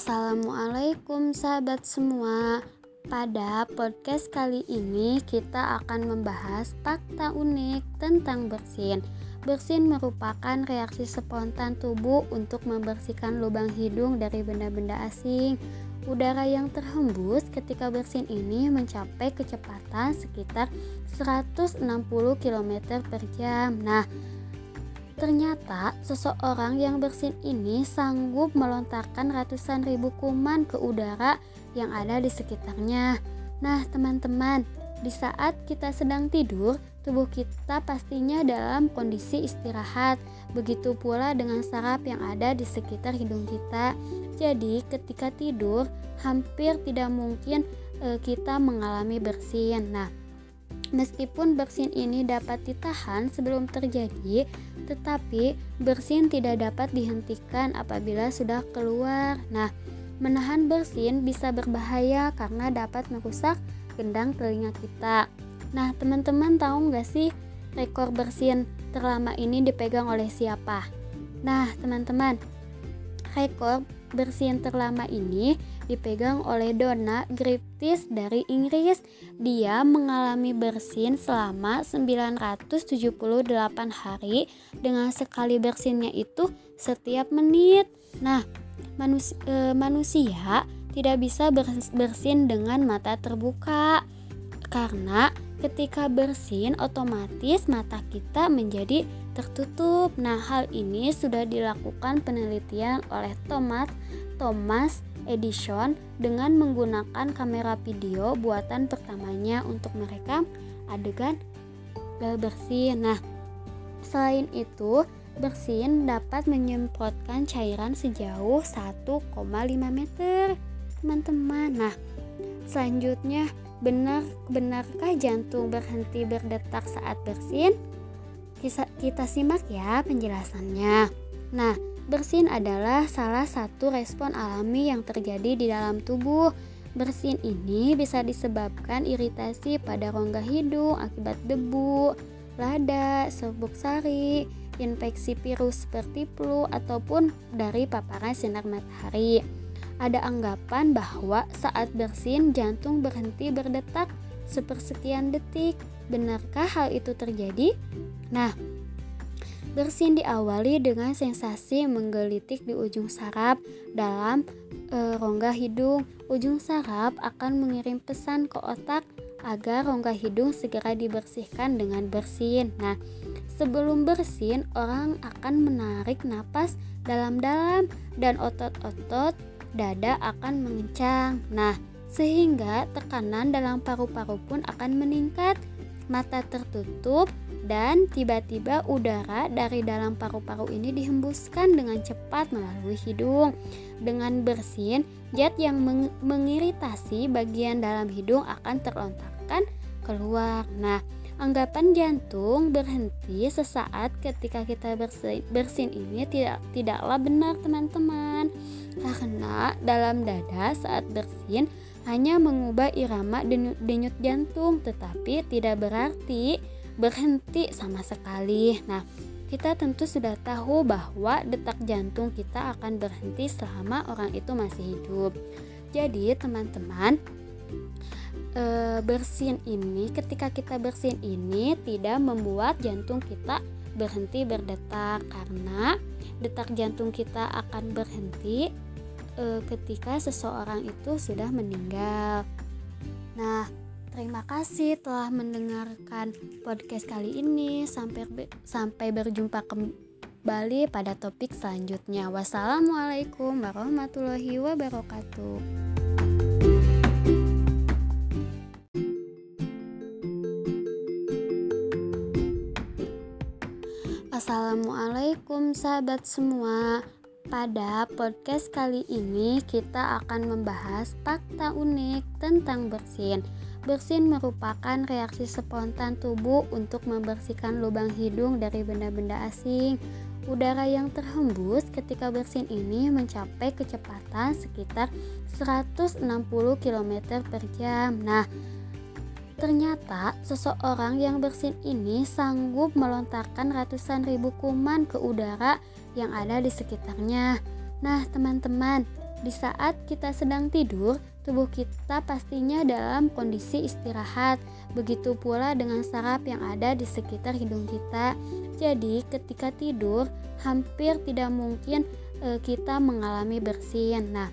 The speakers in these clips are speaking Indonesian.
Assalamualaikum sahabat semua. Pada podcast kali ini kita akan membahas fakta unik tentang bersin. Bersin merupakan reaksi spontan tubuh untuk membersihkan lubang hidung dari benda-benda asing. Udara yang terhembus ketika bersin ini mencapai kecepatan sekitar 160 km per jam. Nah, Ternyata seseorang yang bersin ini sanggup melontarkan ratusan ribu kuman ke udara yang ada di sekitarnya. Nah, teman-teman, di saat kita sedang tidur, tubuh kita pastinya dalam kondisi istirahat. Begitu pula dengan saraf yang ada di sekitar hidung kita. Jadi, ketika tidur, hampir tidak mungkin e, kita mengalami bersin. Nah, Meskipun bersin ini dapat ditahan sebelum terjadi, tetapi bersin tidak dapat dihentikan apabila sudah keluar. Nah, menahan bersin bisa berbahaya karena dapat merusak gendang telinga kita. Nah, teman-teman tahu nggak sih rekor bersin terlama ini dipegang oleh siapa? Nah, teman-teman, rekor bersin terlama ini dipegang oleh Donna Griffiths dari Inggris. Dia mengalami bersin selama 978 hari dengan sekali bersinnya itu setiap menit. Nah, manusia, e, manusia tidak bisa bersin dengan mata terbuka karena ketika bersin otomatis mata kita menjadi tertutup. Nah, hal ini sudah dilakukan penelitian oleh Thomas Thomas Edison dengan menggunakan kamera video buatan pertamanya untuk mereka adegan bersin. Nah, selain itu, bersin dapat menyemprotkan cairan sejauh 1,5 meter. Teman-teman, nah, selanjutnya benar benarkah jantung berhenti berdetak saat bersin? Kita simak ya penjelasannya. Nah, Bersin adalah salah satu respon alami yang terjadi di dalam tubuh. Bersin ini bisa disebabkan iritasi pada rongga hidung akibat debu, lada, serbuk sari, infeksi virus seperti flu ataupun dari paparan sinar matahari. Ada anggapan bahwa saat bersin jantung berhenti berdetak sepersekian detik. Benarkah hal itu terjadi? Nah, Bersin diawali dengan sensasi menggelitik di ujung saraf dalam e, rongga hidung. Ujung saraf akan mengirim pesan ke otak agar rongga hidung segera dibersihkan dengan bersin. Nah, sebelum bersin, orang akan menarik napas dalam-dalam dan otot-otot dada akan mengencang. Nah, sehingga tekanan dalam paru-paru pun akan meningkat. Mata tertutup dan tiba-tiba udara dari dalam paru-paru ini dihembuskan dengan cepat melalui hidung. Dengan bersin, zat yang meng mengiritasi bagian dalam hidung akan terlontarkan keluar. Nah, anggapan jantung berhenti sesaat ketika kita bersin, bersin ini tidak tidaklah benar teman-teman. Karena dalam dada saat bersin hanya mengubah irama denyut, jantung, tetapi tidak berarti berhenti sama sekali. Nah, kita tentu sudah tahu bahwa detak jantung kita akan berhenti selama orang itu masih hidup. Jadi, teman-teman, e, bersin ini ketika kita bersin ini tidak membuat jantung kita berhenti berdetak karena detak jantung kita akan berhenti e, ketika seseorang itu sudah meninggal. Nah, Terima kasih telah mendengarkan podcast kali ini. Sampai sampai berjumpa kembali pada topik selanjutnya. Wassalamualaikum warahmatullahi wabarakatuh. Assalamualaikum sahabat semua. Pada podcast kali ini kita akan membahas fakta unik tentang bersin. Bersin merupakan reaksi spontan tubuh untuk membersihkan lubang hidung dari benda-benda asing. Udara yang terhembus ketika bersin ini mencapai kecepatan sekitar 160 km per jam. Nah, ternyata seseorang yang bersin ini sanggup melontarkan ratusan ribu kuman ke udara yang ada di sekitarnya. Nah, teman-teman, di saat kita sedang tidur, tubuh kita pastinya dalam kondisi istirahat. Begitu pula dengan saraf yang ada di sekitar hidung kita. Jadi, ketika tidur, hampir tidak mungkin e, kita mengalami bersin. Nah,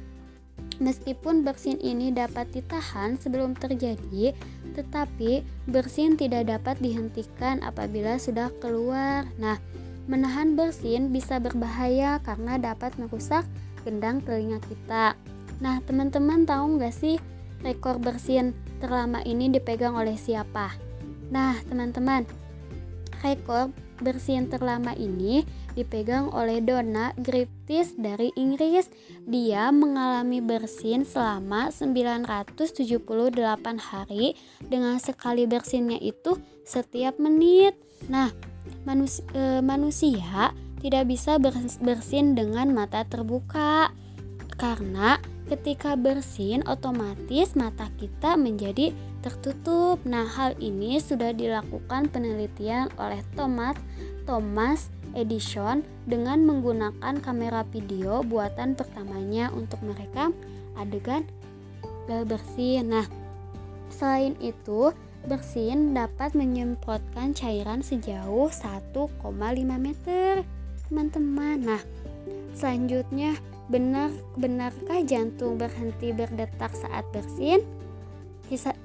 Meskipun bersin ini dapat ditahan sebelum terjadi, tetapi bersin tidak dapat dihentikan apabila sudah keluar. Nah, menahan bersin bisa berbahaya karena dapat merusak gendang telinga kita. Nah, teman-teman tahu nggak sih rekor bersin terlama ini dipegang oleh siapa? Nah, teman-teman, rekor bersin terlama ini dipegang oleh Donna Griffiths dari Inggris. Dia mengalami bersin selama 978 hari dengan sekali bersinnya itu setiap menit. Nah, manusia, e, manusia tidak bisa bersin dengan mata terbuka karena ketika bersin otomatis mata kita menjadi tertutup. Nah, hal ini sudah dilakukan penelitian oleh Thomas Thomas Edison dengan menggunakan kamera video buatan pertamanya untuk mereka adegan bersin. Nah, selain itu, bersin dapat menyemprotkan cairan sejauh 1,5 meter. Teman-teman, nah, selanjutnya benar benarkah jantung berhenti berdetak saat bersin?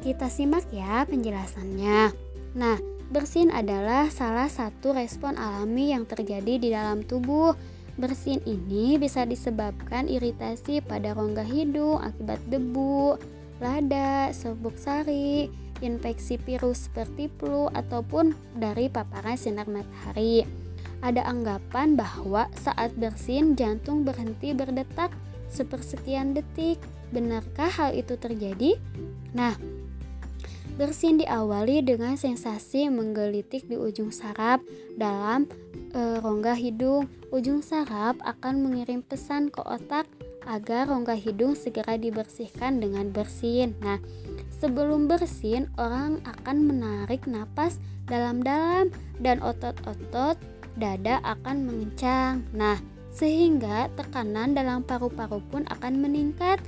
Kita simak ya penjelasannya. Nah, Bersin adalah salah satu respon alami yang terjadi di dalam tubuh. Bersin ini bisa disebabkan iritasi pada rongga hidung akibat debu, lada, serbuk sari, infeksi virus seperti flu ataupun dari paparan sinar matahari. Ada anggapan bahwa saat bersin jantung berhenti berdetak sepersekian detik. Benarkah hal itu terjadi? Nah, Bersin diawali dengan sensasi menggelitik di ujung saraf dalam e, rongga hidung. Ujung saraf akan mengirim pesan ke otak agar rongga hidung segera dibersihkan dengan bersin. Nah, sebelum bersin, orang akan menarik napas dalam-dalam dan otot-otot dada akan mengencang. Nah, sehingga tekanan dalam paru-paru pun akan meningkat.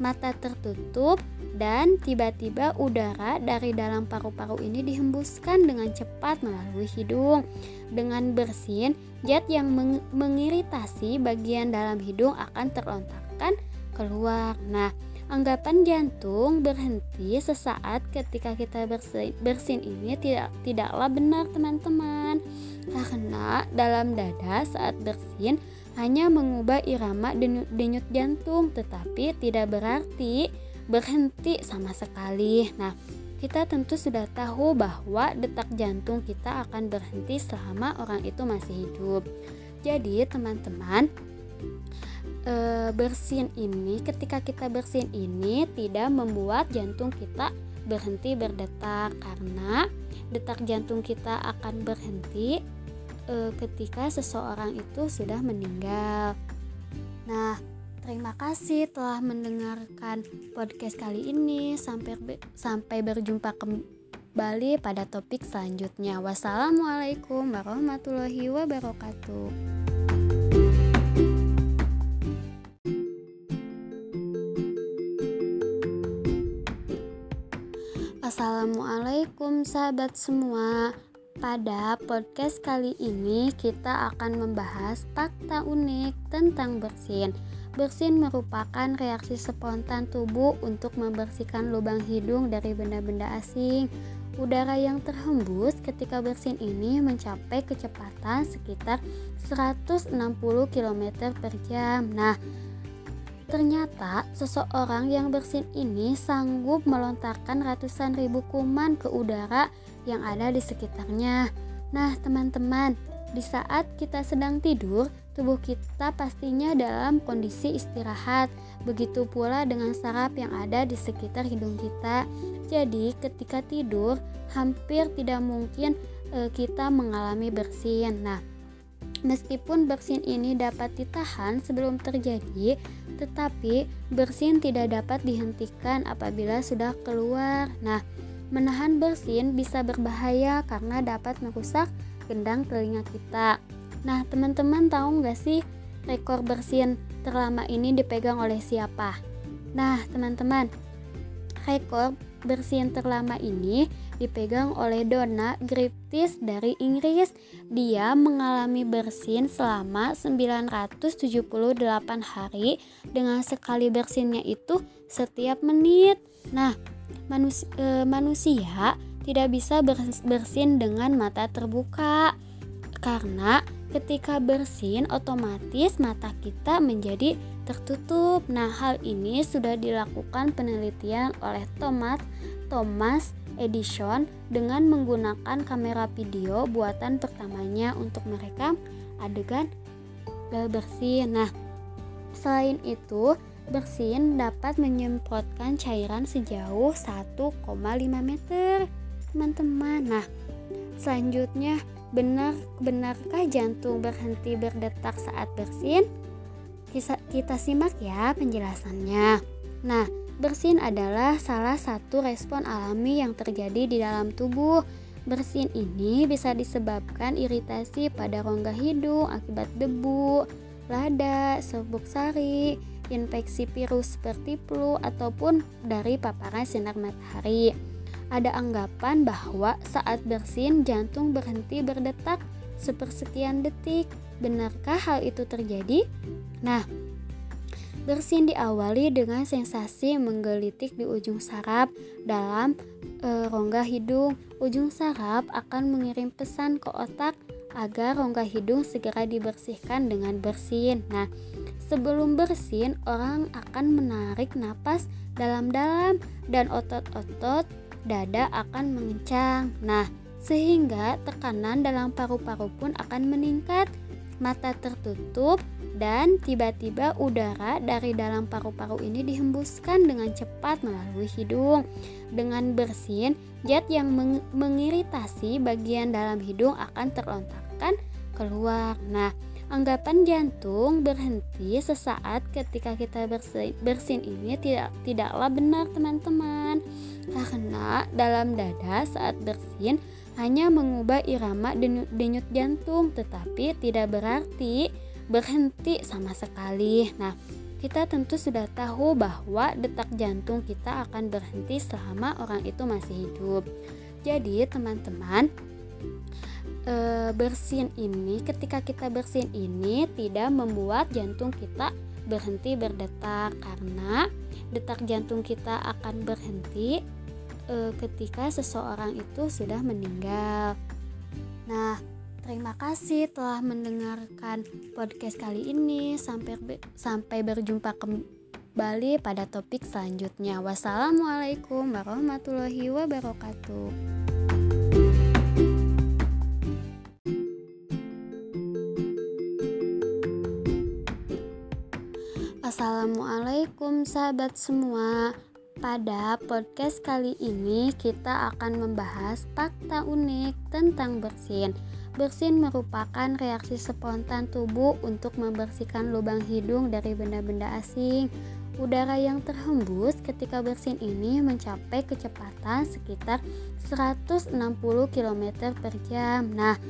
Mata tertutup, dan tiba-tiba udara dari dalam paru-paru ini dihembuskan dengan cepat melalui hidung. Dengan bersin, zat yang meng mengiritasi bagian dalam hidung akan terlontarkan keluar. Nah, anggapan jantung berhenti sesaat ketika kita bersin, bersin ini tidak tidaklah benar teman-teman. Karena dalam dada saat bersin hanya mengubah irama denyut, denyut jantung, tetapi tidak berarti berhenti sama sekali. Nah, kita tentu sudah tahu bahwa detak jantung kita akan berhenti selama orang itu masih hidup. Jadi, teman-teman, e, bersin ini ketika kita bersin ini tidak membuat jantung kita berhenti berdetak karena detak jantung kita akan berhenti e, ketika seseorang itu sudah meninggal. Nah, Terima kasih telah mendengarkan podcast kali ini. Sampai sampai berjumpa kembali pada topik selanjutnya. Wassalamualaikum warahmatullahi wabarakatuh. Assalamualaikum sahabat semua. Pada podcast kali ini kita akan membahas fakta unik tentang bersin. Bersin merupakan reaksi spontan tubuh untuk membersihkan lubang hidung dari benda-benda asing. Udara yang terhembus ketika bersin ini mencapai kecepatan sekitar 160 km per jam. Nah, ternyata seseorang yang bersin ini sanggup melontarkan ratusan ribu kuman ke udara yang ada di sekitarnya. Nah, teman-teman, di saat kita sedang tidur, tubuh kita pastinya dalam kondisi istirahat. Begitu pula dengan saraf yang ada di sekitar hidung kita. Jadi, ketika tidur, hampir tidak mungkin e, kita mengalami bersin. Nah, meskipun bersin ini dapat ditahan sebelum terjadi, tetapi bersin tidak dapat dihentikan apabila sudah keluar. Nah, menahan bersin bisa berbahaya karena dapat merusak gendang telinga kita. Nah, teman-teman tahu nggak sih rekor bersin terlama ini dipegang oleh siapa? Nah, teman-teman, rekor bersin terlama ini dipegang oleh Donna Griffiths dari Inggris. Dia mengalami bersin selama 978 hari dengan sekali bersinnya itu setiap menit. Nah, manusia, e, manusia tidak bisa bersin dengan mata terbuka karena ketika bersin otomatis mata kita menjadi tertutup. Nah, hal ini sudah dilakukan penelitian oleh Thomas Thomas Edison dengan menggunakan kamera video buatan pertamanya untuk merekam adegan bersin. Nah, selain itu, bersin dapat menyemprotkan cairan sejauh 1,5 meter. Teman-teman, nah, selanjutnya benar benarkah jantung berhenti berdetak saat bersin? Kita simak ya penjelasannya. Nah, Bersin adalah salah satu respon alami yang terjadi di dalam tubuh. Bersin ini bisa disebabkan iritasi pada rongga hidung akibat debu, lada, serbuk sari, infeksi virus seperti flu ataupun dari paparan sinar matahari. Ada anggapan bahwa saat bersin jantung berhenti berdetak sepersekian detik. Benarkah hal itu terjadi? Nah, Bersin diawali dengan sensasi menggelitik di ujung saraf dalam e, rongga hidung. Ujung saraf akan mengirim pesan ke otak agar rongga hidung segera dibersihkan dengan bersin. Nah, sebelum bersin, orang akan menarik napas dalam-dalam dan otot-otot dada akan mengencang. Nah, sehingga tekanan dalam paru-paru pun akan meningkat. Mata tertutup dan tiba-tiba udara dari dalam paru-paru ini dihembuskan dengan cepat melalui hidung. Dengan bersin, zat yang meng mengiritasi bagian dalam hidung akan terlontarkan keluar. Nah, anggapan jantung berhenti sesaat ketika kita bersin, bersin ini tidak tidaklah benar teman-teman. Karena dalam dada saat bersin hanya mengubah irama denyut jantung, tetapi tidak berarti berhenti sama sekali. Nah, kita tentu sudah tahu bahwa detak jantung kita akan berhenti selama orang itu masih hidup. Jadi, teman-teman, e, bersin ini ketika kita bersin ini tidak membuat jantung kita berhenti berdetak karena detak jantung kita akan berhenti e, ketika seseorang itu sudah meninggal. Nah, Terima kasih telah mendengarkan podcast kali ini. Sampai sampai berjumpa kembali pada topik selanjutnya. Wassalamualaikum warahmatullahi wabarakatuh. Assalamualaikum sahabat semua. Pada podcast kali ini kita akan membahas fakta unik tentang bersin. Bersin merupakan reaksi spontan tubuh untuk membersihkan lubang hidung dari benda-benda asing. Udara yang terhembus ketika bersin ini mencapai kecepatan sekitar 160 km per jam. Nah,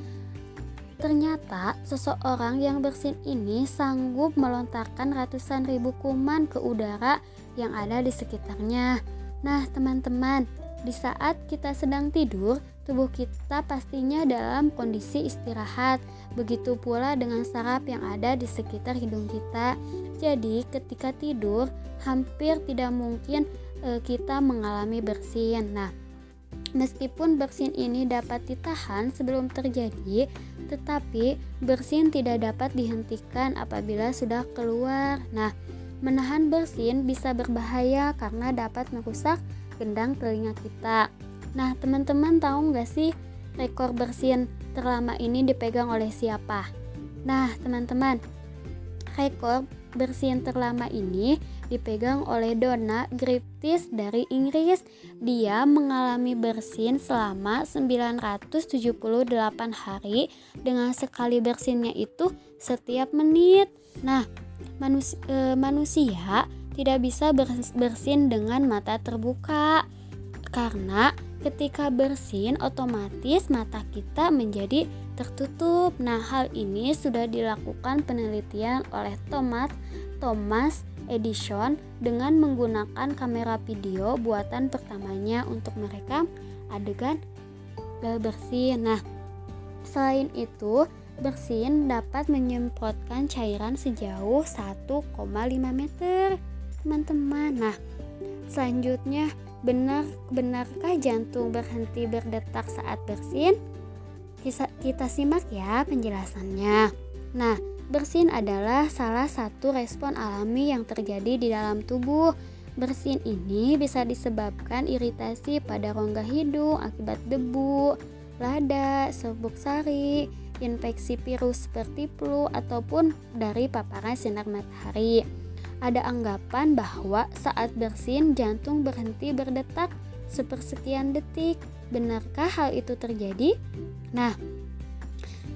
ternyata seseorang yang bersin ini sanggup melontarkan ratusan ribu kuman ke udara yang ada di sekitarnya. Nah, teman-teman, di saat kita sedang tidur, tubuh kita pastinya dalam kondisi istirahat. Begitu pula dengan saraf yang ada di sekitar hidung kita. Jadi, ketika tidur, hampir tidak mungkin e, kita mengalami bersin. Nah, meskipun bersin ini dapat ditahan sebelum terjadi, tetapi bersin tidak dapat dihentikan apabila sudah keluar. Nah, menahan bersin bisa berbahaya karena dapat merusak gendang telinga kita. Nah, teman-teman tahu nggak sih rekor bersin terlama ini dipegang oleh siapa? Nah, teman-teman, rekor bersin terlama ini dipegang oleh Donna Griffiths dari Inggris. Dia mengalami bersin selama 978 hari dengan sekali bersinnya itu setiap menit. Nah, manusia, e, manusia tidak bisa bersin dengan mata terbuka karena Ketika bersin, otomatis mata kita menjadi tertutup. Nah, hal ini sudah dilakukan penelitian oleh Thomas Thomas Edison dengan menggunakan kamera video buatan pertamanya untuk merekam adegan bersin. Nah, selain itu, bersin dapat menyemprotkan cairan sejauh 1,5 meter. Teman-teman, nah, selanjutnya Benar benarkah jantung berhenti berdetak saat bersin? Kita, kita simak ya penjelasannya. Nah, bersin adalah salah satu respon alami yang terjadi di dalam tubuh. Bersin ini bisa disebabkan iritasi pada rongga hidung akibat debu, lada, serbuk sari, infeksi virus seperti flu ataupun dari paparan sinar matahari ada anggapan bahwa saat bersin jantung berhenti berdetak sepersekian detik. Benarkah hal itu terjadi? Nah,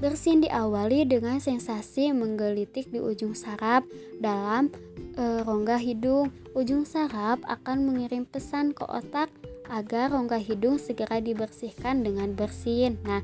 bersin diawali dengan sensasi menggelitik di ujung saraf dalam e, rongga hidung. Ujung saraf akan mengirim pesan ke otak agar rongga hidung segera dibersihkan dengan bersin. Nah,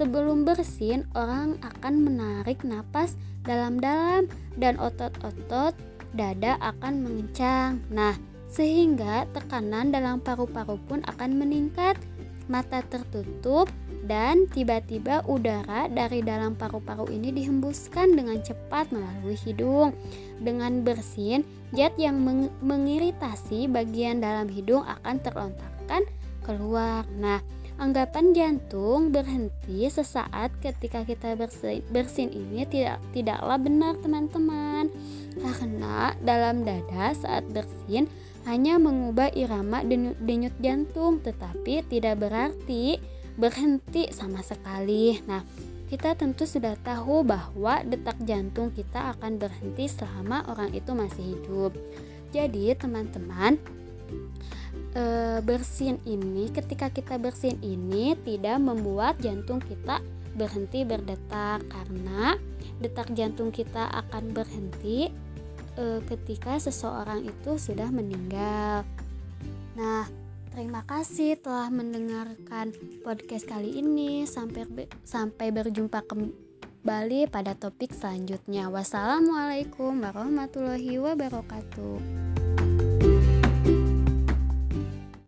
sebelum bersin, orang akan menarik napas dalam-dalam dan otot-otot dada akan mengencang. Nah, sehingga tekanan dalam paru-paru pun akan meningkat, mata tertutup, dan tiba-tiba udara dari dalam paru-paru ini dihembuskan dengan cepat melalui hidung. Dengan bersin, zat yang meng mengiritasi bagian dalam hidung akan terlontarkan keluar. Nah, anggapan jantung berhenti sesaat ketika kita bersin, bersin ini tidak tidaklah benar, teman-teman karena dalam dada saat bersin hanya mengubah irama denyut, jantung tetapi tidak berarti berhenti sama sekali. Nah, kita tentu sudah tahu bahwa detak jantung kita akan berhenti selama orang itu masih hidup. Jadi, teman-teman, e, bersin ini ketika kita bersin ini tidak membuat jantung kita berhenti berdetak karena detak jantung kita akan berhenti e, ketika seseorang itu sudah meninggal. Nah, terima kasih telah mendengarkan podcast kali ini. Sampai sampai berjumpa kembali pada topik selanjutnya. Wassalamualaikum warahmatullahi wabarakatuh.